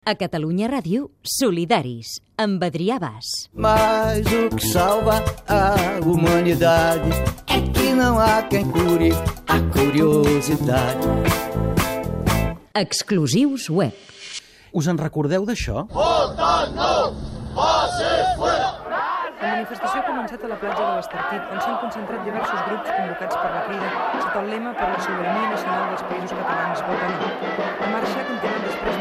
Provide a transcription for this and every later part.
A Catalunya Ràdio, Solidaris, amb Adrià Bas. Mas o que salva a humanidade é que não há quem cure a curiosidade. Exclusius web. Us en recordeu d'això? La manifestació ha començat a la platja de l'Estartit, on s'han concentrat diversos grups convocats per la Crida sota el lema per la sobirania nacional dels països catalans, vota no. La marxa ha continuat després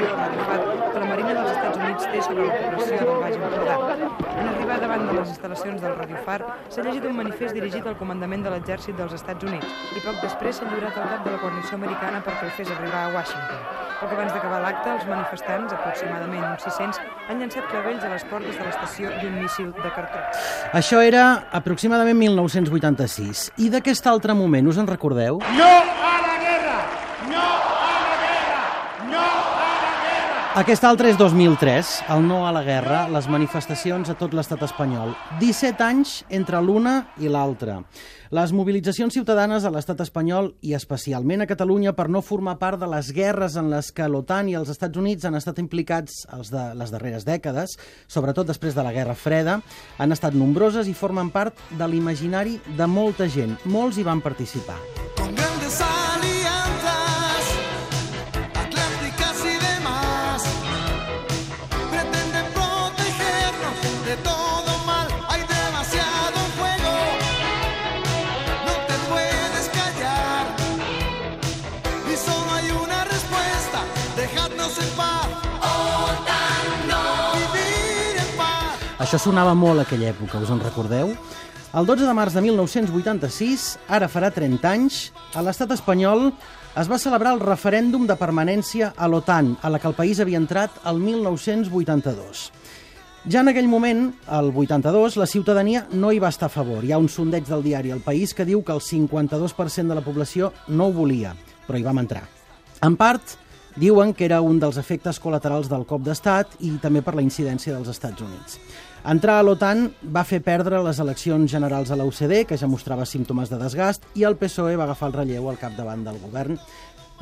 direcció a l'estació de Radio Fat que la Marina dels Estats Units té sobre la població del Baix Empordà. En arribar davant de les instal·lacions del Radio Far, s'ha llegit un manifest dirigit al comandament de l'exèrcit dels Estats Units i poc després s'ha lliurat al cap de la guarnició americana perquè el fes arribar a Washington. Poc abans d'acabar l'acte, els manifestants, aproximadament uns 600, han llançat clavells a les portes de l'estació i un míssil de cartró. Això era aproximadament 1986. I d'aquest altre moment, us en recordeu? Aquest altre és 2003, el no a la guerra, les manifestacions a tot l'estat espanyol. 17 anys entre l'una i l'altra. Les mobilitzacions ciutadanes a l'estat espanyol i especialment a Catalunya per no formar part de les guerres en les que l'OTAN i els Estats Units han estat implicats els de les darreres dècades, sobretot després de la Guerra Freda, han estat nombroses i formen part de l'imaginari de molta gent. Molts hi van participar. con Això sonava molt aquella època, us en recordeu? El 12 de març de 1986, ara farà 30 anys, a l'estat espanyol es va celebrar el referèndum de permanència a l'OTAN, a la que el país havia entrat el 1982. Ja en aquell moment, el 82, la ciutadania no hi va estar a favor. Hi ha un sondeig del diari El País que diu que el 52% de la població no ho volia, però hi vam entrar. En part, diuen que era un dels efectes col·laterals del cop d'estat i també per la incidència dels Estats Units. Entrar a l'OTAN va fer perdre les eleccions generals a UCD, que ja mostrava símptomes de desgast, i el PSOE va agafar el relleu al capdavant del govern.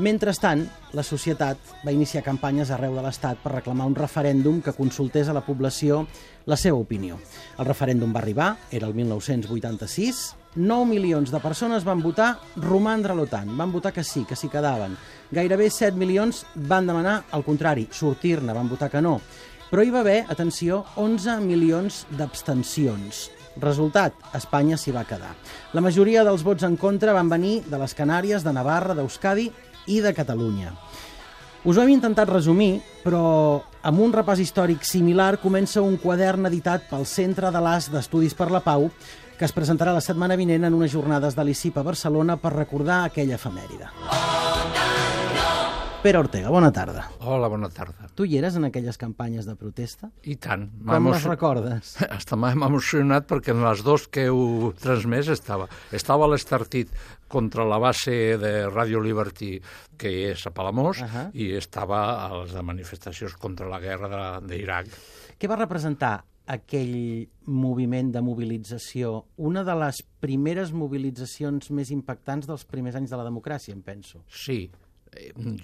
Mentrestant, la societat va iniciar campanyes arreu de l'Estat per reclamar un referèndum que consultés a la població la seva opinió. El referèndum va arribar, era el 1986, 9 milions de persones van votar romandre a l'OTAN, van votar que sí, que s'hi quedaven. Gairebé 7 milions van demanar el contrari, sortir-ne, van votar que no. Però hi va haver, atenció, 11 milions d'abstencions. Resultat, Espanya s'hi va quedar. La majoria dels vots en contra van venir de les Canàries, de Navarra, d'Euskadi i de Catalunya. Us ho hem intentat resumir, però amb un repàs històric similar comença un quadern editat pel Centre de l'As d'Estudis per la Pau que es presentarà la setmana vinent en unes jornades de l'ICIP a Barcelona per recordar aquella efemèride. Pere Ortega, bona tarda. Hola, bona tarda. Tu hi eres en aquelles campanyes de protesta? I tant. Com les recordes? Hasta m'ha emocionat perquè en les dos que heu transmès estava. Estava a l'Estartit contra la base de Radio Liberty, que és a Palamós, Ahà. i estava a les manifestacions contra la guerra de- d'Iraq. Què va representar aquell moviment de mobilització? Una de les primeres mobilitzacions més impactants dels primers anys de la democràcia, em penso. Sí,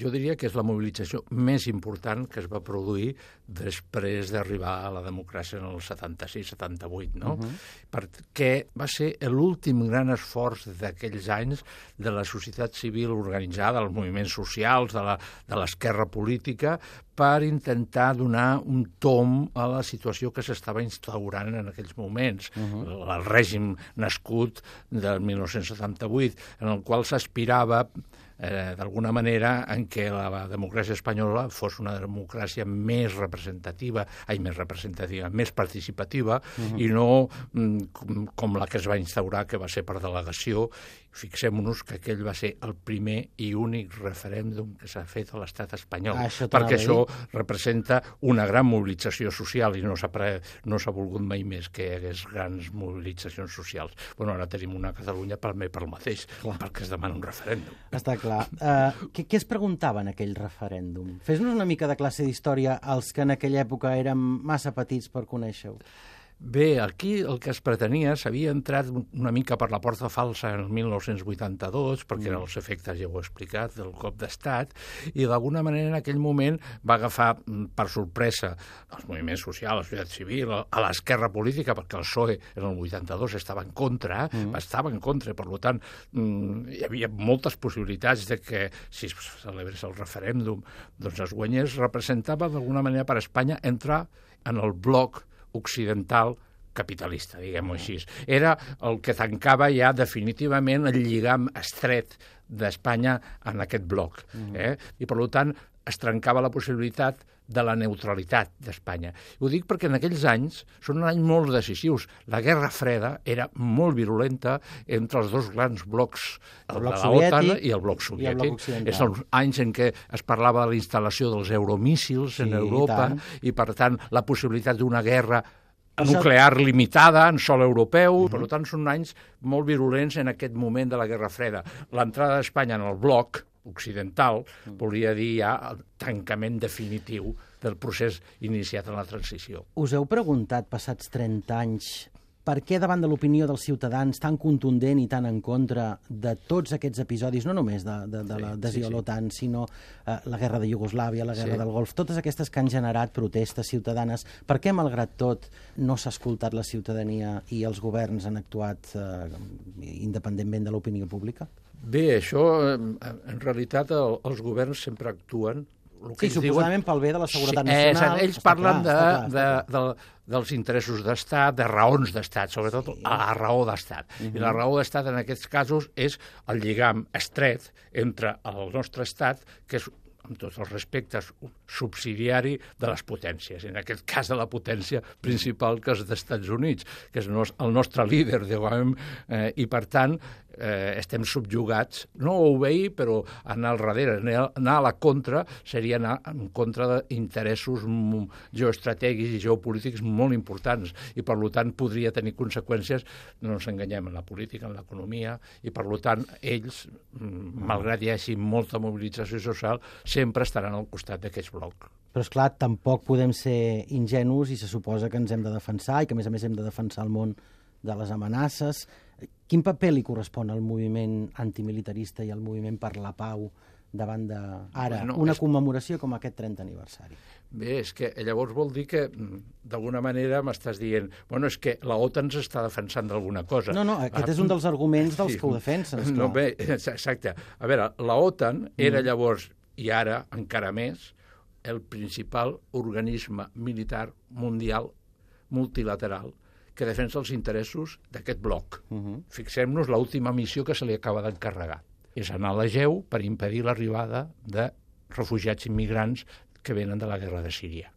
jo diria que és la mobilització més important que es va produir després d'arribar a la democràcia en el 76-78, no? Uh -huh. Perquè va ser l'últim gran esforç d'aquells anys de la societat civil organitzada, dels moviments socials, de la- de l'esquerra política, per intentar donar un tom a la situació que s'estava instaurant en aquells moments. Uh -huh. El règim nascut del 1978, en el qual s'aspirava eh, d'alguna manera en què la democràcia espanyola fos una democràcia més representativa, ai, més representativa, més participativa, uh -huh. i no mm, com, com la que es va instaurar, que va ser per delegació. Fixem-nos que aquell va ser el primer i únic referèndum que s'ha fet a l'estat espanyol, Ah, això perquè això representa una gran mobilització social i no s'ha pre... no volgut mai més que hi hagués grans mobilitzacions socials. Bueno, ara tenim una Catalunya per, per el mateix, Clar. perquè es demana un referèndum. Està clar. Uh, què, què es preguntava en aquell referèndum? Fes-nos una mica de classe d'història als que en aquella època érem massa petits per conèixer-ho. Bé, aquí el que es pretenia s'havia entrat una mica per la porta falsa en el 1982, perquè eren els efectes, ja ho he explicat, del cop d'estat, i d'alguna manera en aquell moment va agafar mm, per sorpresa els moviments socials, la societat civil, a l'esquerra política, perquè el PSOE en el 82 estava en contra, mm. estava en contra, per tant, mm, hi havia moltes possibilitats de que si es celebrés el referèndum doncs es guanyés, representava d'alguna manera per Espanya entrar en el bloc occidental capitalista, diguem-ho així. Era el que tancava ja definitivament el lligam estret d'Espanya en aquest bloc. Eh? I, per tant, es trencava la possibilitat de la neutralitat d'Espanya. Ho dic perquè en aquells anys són anys molt decisius. La Guerra Freda era molt virulenta entre els dos grans blocs, el, bloc de la OTAN soviètic i el bloc i el soviètic. bloc. És els anys en què es parlava de la instal·lació dels euromíssils Sí, en i Europa tant. i, per tant, la possibilitat d'una guerra nuclear limitada en sol europeu, per tant són anys molt virulents en aquest moment de la Guerra Freda. L'entrada d'Espanya en el bloc occidental volia dir ja el tancament definitiu del procés iniciat en la transició. Us heu preguntat, passats 30 anys, per què davant de l'opinió dels ciutadans tan contundent i tan en contra de tots aquests episodis, no només de, de, de Sí, l'adhesió sí, a sí. l'OTAN, sinó eh, la guerra de Iugoslàvia, la guerra Sí. del Golf, totes aquestes que han generat protestes ciutadanes, per què, malgrat tot, no s'ha escoltat la ciutadania i els governs han actuat eh, independentment de l'opinió pública? Bé, això, eh, en realitat, el, els governs sempre actuen el Sí, ells suposadament pel bé de la seguretat Sí, eh, nacional. ells està parlen clar, de, clar. de, de, dels interessos d'estat, de raons d'estat, sobretot sí. la raó d'estat. I Mhm. la raó d'estat en aquests casos és el lligam estret entre el nostre estat, que és amb tots els respectes, subsidiari de les potències, en aquest cas de la potència principal que és dels Estats Units, que és el nostre líder, diguem, eh, i per tant eh, estem subjugats, no obeir, però anar al darrere, anar a la contra seria anar en contra d'interessos geoestratègics i geopolítics molt importants i per tant podria tenir conseqüències, no ens enganyem, en la política, en l'economia i per tant ells, malgrat hi hagi molta mobilització social, sempre estaran al costat d'aquests blocs. Però, és clar tampoc podem ser ingenus i se suposa que ens hem de defensar i que, a més a més, hem de defensar el món de les amenaces. Quin paper li correspon al moviment antimilitarista i al moviment per la pau davant de, ara, Bueno, una és- commemoració com aquest 30 aniversari? Bé, és que llavors vol dir que, mm, d'alguna manera, m'estàs dient bueno, és que la OTAN s'està defensant d'alguna cosa. No, no, aquest Ah, és un dels arguments dels sí. que ho defensen, esclar. No, bé, exacte. A veure, la OTAN era llavors, i ara encara més, el principal organisme militar mundial multilateral que defensa els interessos d'aquest bloc. Uh -huh. Fixem-nos l'última missió que se li acaba d'encarregar. És anar a l'Egeu per impedir l'arribada de refugiats immigrants que venen de la guerra de Síria.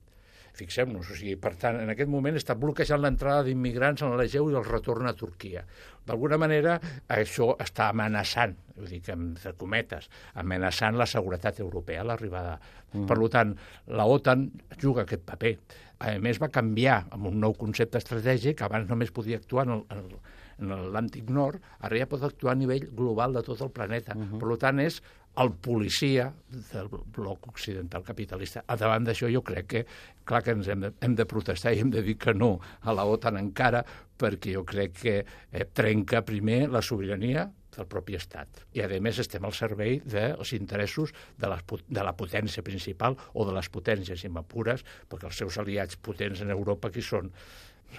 Fixem-nos, o sigui, per tant, en aquest moment està bloquejant l'entrada d'immigrants en l'Egeu i el retorn a Turquia. D'alguna manera, això està amenaçant, vull dir que cometes, amenaçant la seguretat europea, l'arribada. Mm. Per tant, la OTAN juga aquest paper. A més, va canviar amb un nou concepte estratègic, abans només podia actuar en el, en el, en l'Atlàntic Nord, ara ja pot actuar a nivell global de tot el planeta. Uh -huh. Per tant, és el policia del bloc occidental capitalista. A davant d'això jo crec que, clar que ens hem de, hem de protestar i hem de dir que no a la OTAN encara, perquè jo crec que eh, trenca primer la sobirania del propi estat. I, a més, estem al servei dels interessos de la, de la potència principal o de les potències, si m'apures, perquè els seus aliats potents en Europa qui són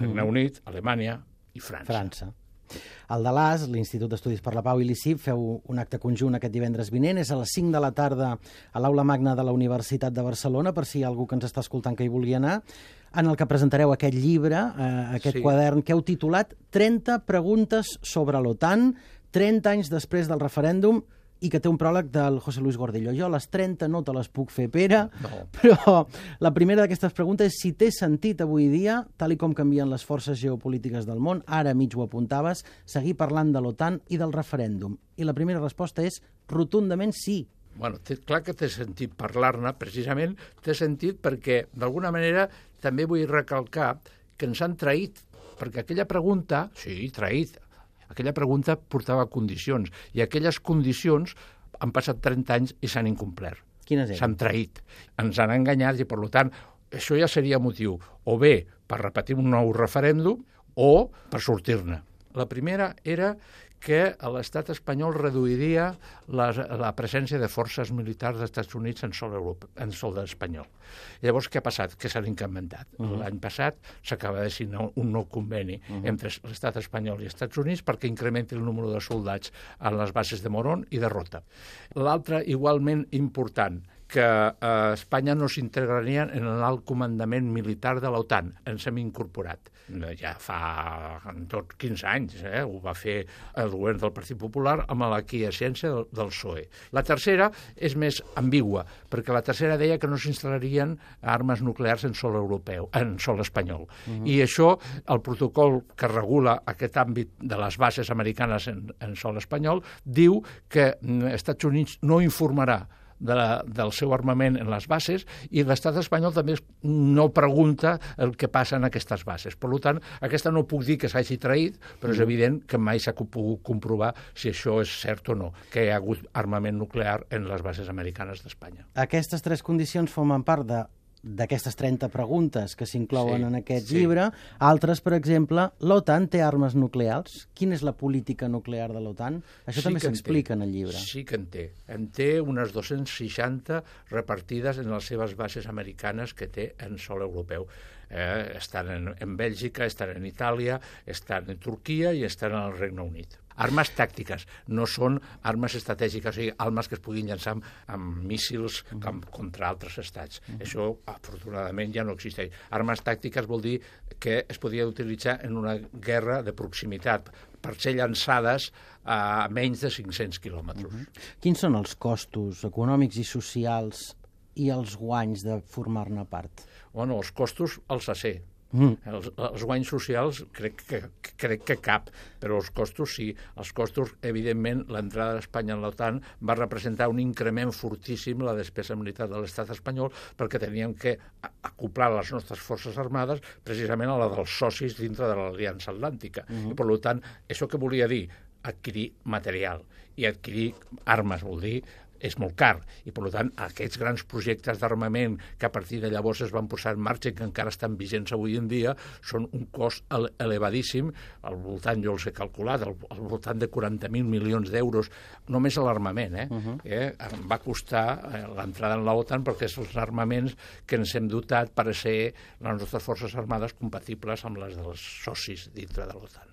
Regne Unit, Alemanya i França. França. El de l'AS, l'Institut d'Estudis per la Pau i l'ICIP, feu un acte conjunt aquest divendres vinent. És a les 5 de la tarda a l'Aula Magna de la Universitat de Barcelona, per si hi ha algú que ens està escoltant que hi vulgui anar, en el que presentareu aquest llibre, eh, aquest Sí. quadern que heu titulat 30 preguntes sobre l'OTAN, 30 anys després del referèndum, i que té un pròleg del José Luis Gordillo. Jo les 30 no te les puc fer, Pere, No. però la primera d'aquestes preguntes és si té sentit avui dia, tal i com canvien les forces geopolítiques del món, ara mig ho apuntaves, seguir parlant de l'OTAN i del referèndum. I la primera resposta és rotundament sí. Bueno, té, clar que té sentit parlar-ne, precisament té sentit perquè, d'alguna manera, també vull recalcar que ens han traït, perquè aquella pregunta, sí, traït, aquella pregunta portava condicions, i aquelles condicions han passat 30 anys i s'han incomplert. Quines eren? S'han traït, ens han enganyat i, per tant, això ja seria motiu o bé per repetir un nou referèndum o per sortir-ne. La primera era que l'estat espanyol reduiria la, la presència de forces militars dels Estats Units en sol, Europa, en sol espanyol. Llavors, què ha passat? Que s'han incrementat. Uh -huh. L'any passat s'acaba de signar un nou conveni uh -huh. entre l'estat espanyol i els Estats Units perquè incrementi el número de soldats en les bases de Morón i de Rota. L'altre, igualment important, que eh, Espanya no s'integraria en l'alt comandament militar de l'OTAN. Ens hem incorporat. Ja fa tot 15 anys, eh? ho va fer el govern del Partit Popular amb l'aquiescència del, del PSOE. La tercera és més ambigua, perquè la tercera deia que no s'instal·larien armes nuclears en sol europeu, en sol espanyol. Uh -huh. I això, el protocol que regula aquest àmbit de les bases americanes en, en sol espanyol, diu que mm, Estats Units no informarà de la, del seu armament en les bases i l'estat espanyol també no pregunta el que passa en aquestes bases. Per tant, aquesta no puc dir que s'hagi traït, però és evident que mai s'ha pogut comprovar si això és cert o no, que hi ha hagut armament nuclear en les bases americanes d'Espanya. Aquestes tres condicions formen part de d'aquestes 30 preguntes que s'inclouen Sí, en aquest sí. llibre. Altres, per exemple, l'OTAN té armes nuclears? Quina és la política nuclear de l'OTAN? Això també en té. s'explica en el llibre. Sí que en té. En té unes 260 repartides en les seves bases americanes que té en sol europeu. Eh, estan en, en Bèlgica, estan en Itàlia, estan en Turquia i estan en el Regne Unit. Armes tàctiques, no són armes estratègiques, o sigui, armes que es puguin llançar amb, amb míssils com, contra altres estats. Això, afortunadament, ja no existeix. Armes tàctiques vol dir que es podia utilitzar en una guerra de proximitat per ser llançades a menys de 500 quilòmetres. Quins són els costos econòmics i socials i els guanys de formar-ne part? Bueno, els costos els sé. Mm. Els, els guanys socials crec que, crec que cap, però els costos sí. Els costos, evidentment, l'entrada d'Espanya en l'OTAN va representar un increment fortíssim la despesa militar de l'estat espanyol perquè teníem que acoplar les nostres forces armades precisament a la dels socis dintre de l'Aliança Atlàntica. Uh -huh. I, per tant, això què volia dir? Adquirir material. I adquirir armes vol dir és molt car i, per tant, aquests grans projectes d'armament que a partir de llavors es van posar en marxa i que encara estan vigents avui en dia són un cost ele- elevadíssim, al voltant, jo els he calculat, al, al voltant de 40.000 milions d'euros, només l'armament, eh? Uh -huh. eh? Em va costar eh, l'entrada en l'OTAN perquè són els armaments que ens hem dotat per a ser les nostres forces armades compatibles amb les dels socis dintre de l'OTAN.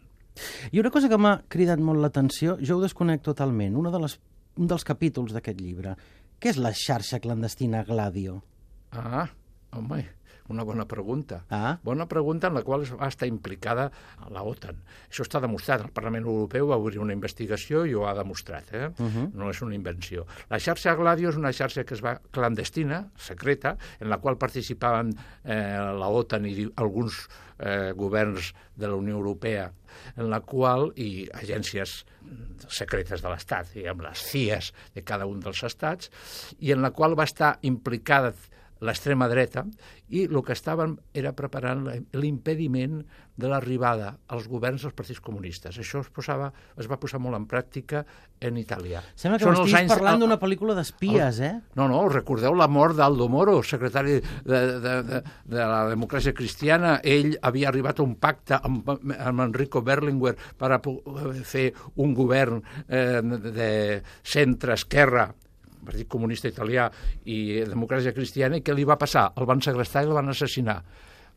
I una cosa que m'ha cridat molt l'atenció, jo ho desconec totalment, una de les, un dels capítols d'aquest llibre. Què és la xarxa clandestina Gladio? Ah, home, una bona pregunta. Ah. Bona pregunta en la qual va estar implicada la OTAN. Això està demostrat. El Parlament Europeu va obrir una investigació i ho ha demostrat. Eh? Uh -huh. No és una invenció. La xarxa Gladio és una xarxa que es va clandestina, secreta, en la qual participaven eh, la OTAN i alguns eh, governs de la Unió Europea, en la qual, i agències secretes de l'Estat, diguem, les CIES de cada un dels estats, i en la qual va estar implicada l'extrema dreta i el que estaven era preparant l'impediment de l'arribada als governs dels partits comunistes. Això es, posava, es va posar molt en pràctica en Itàlia. Sembla que m'estiguis anys- parlant d'una pel·lícula d'espies, eh? no, no, recordeu la mort d'Aldo Moro, secretari de, de, de, de la democràcia cristiana. Ell havia arribat a un pacte amb, amb Enrico Berlinguer per a fer un govern eh, de centre-esquerra Partit Comunista Italià i Democràcia Cristiana, i què li va passar? El van segrestar i el van assassinar.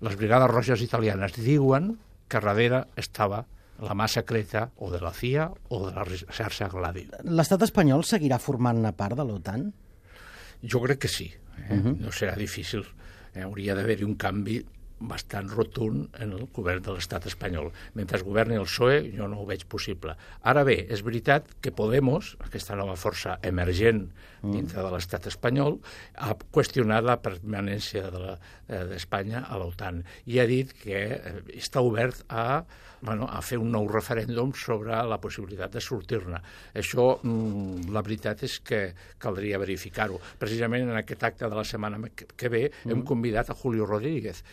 Les Brigades Roges Italianes diuen que darrere estava la mà secreta o de la CIA o de la xarxa Gladio. L'estat espanyol seguirà formant-ne part de l'OTAN? Jo crec que sí. Eh? Uh -huh. No serà difícil. Eh? Hauria d'haver-hi un canvi bastant rotund en el govern de l'estat espanyol. Mentre governi el PSOE, jo no ho veig possible. Ara bé, és veritat que Podemos, aquesta nova força emergent dintre de l'estat espanyol, ha qüestionat la permanència de eh, d'Espanya a l'OTAN i ha dit que eh, està obert a, bueno, a fer un nou referèndum sobre la possibilitat de sortir-ne. Això, mm, la veritat és que caldria verificar-ho. Precisament en aquest acte de la setmana que- ve hem convidat a Julio Rodríguez,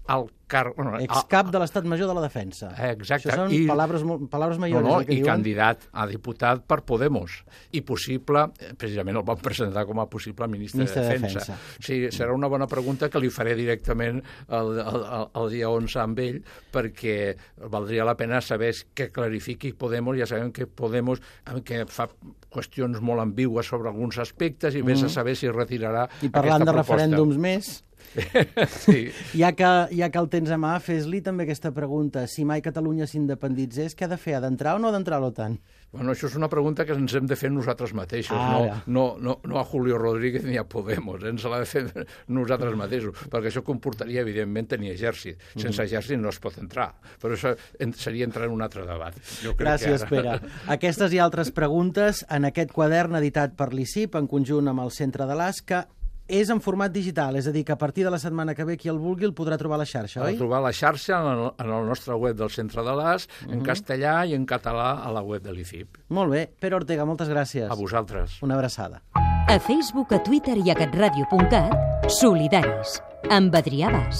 ex-alt car... Bueno, Excap de l'Estat Major de la Defensa. Exacte. Això són I- paraules, paraules No, mayores, no, que i diuen. candidat a diputat per Podemos. I possible, eh, precisament el van presentar com a possible ministre, Ministre de de Defensa. Defensa. O sigui, serà una bona pregunta que li faré directament el, el, el, el dia 11 amb ell, perquè valdria la pena saber que clarifiqui Podemos. Ja sabem que Podemos eh, que fa qüestions molt ambigües sobre alguns aspectes i vés a saber si retirarà Mm. I parlant de proposta. referèndums més, sí. ja que, ja que el tens a mà, fes-li també aquesta pregunta. Si mai Catalunya s'independitzés, què ha de fer? Ha d'entrar o no ha d'entrar a l'OTAN? Bueno, això és una pregunta que ens hem de fer nosaltres mateixos, Ara. no, no, no, no a Julio Rodríguez ni a Podemos, ens l'ha de fer nosaltres mateixos, perquè això comportaria, evidentment, tenir exèrcit. Sense exèrcit no es pot entrar, però això seria entrar en un altre debat. Jo crec Gràcies, que Pere. Aquestes i altres preguntes en aquest quadern editat per l'ICIP en conjunt amb el Centre de l'AS, que és en format digital, és a dir, que a partir de la setmana que ve qui el vulgui el podrà trobar a la xarxa, A oi? trobar a la xarxa en el, en el nostre web del Centre de l'AS, en castellà i en català a la web de l'ICIP. Molt bé. Pere Ortega, moltes gràcies. A vosaltres. Una abraçada. A Facebook, a Twitter i a catradio.cat, solidaris, amb Adrià Bas.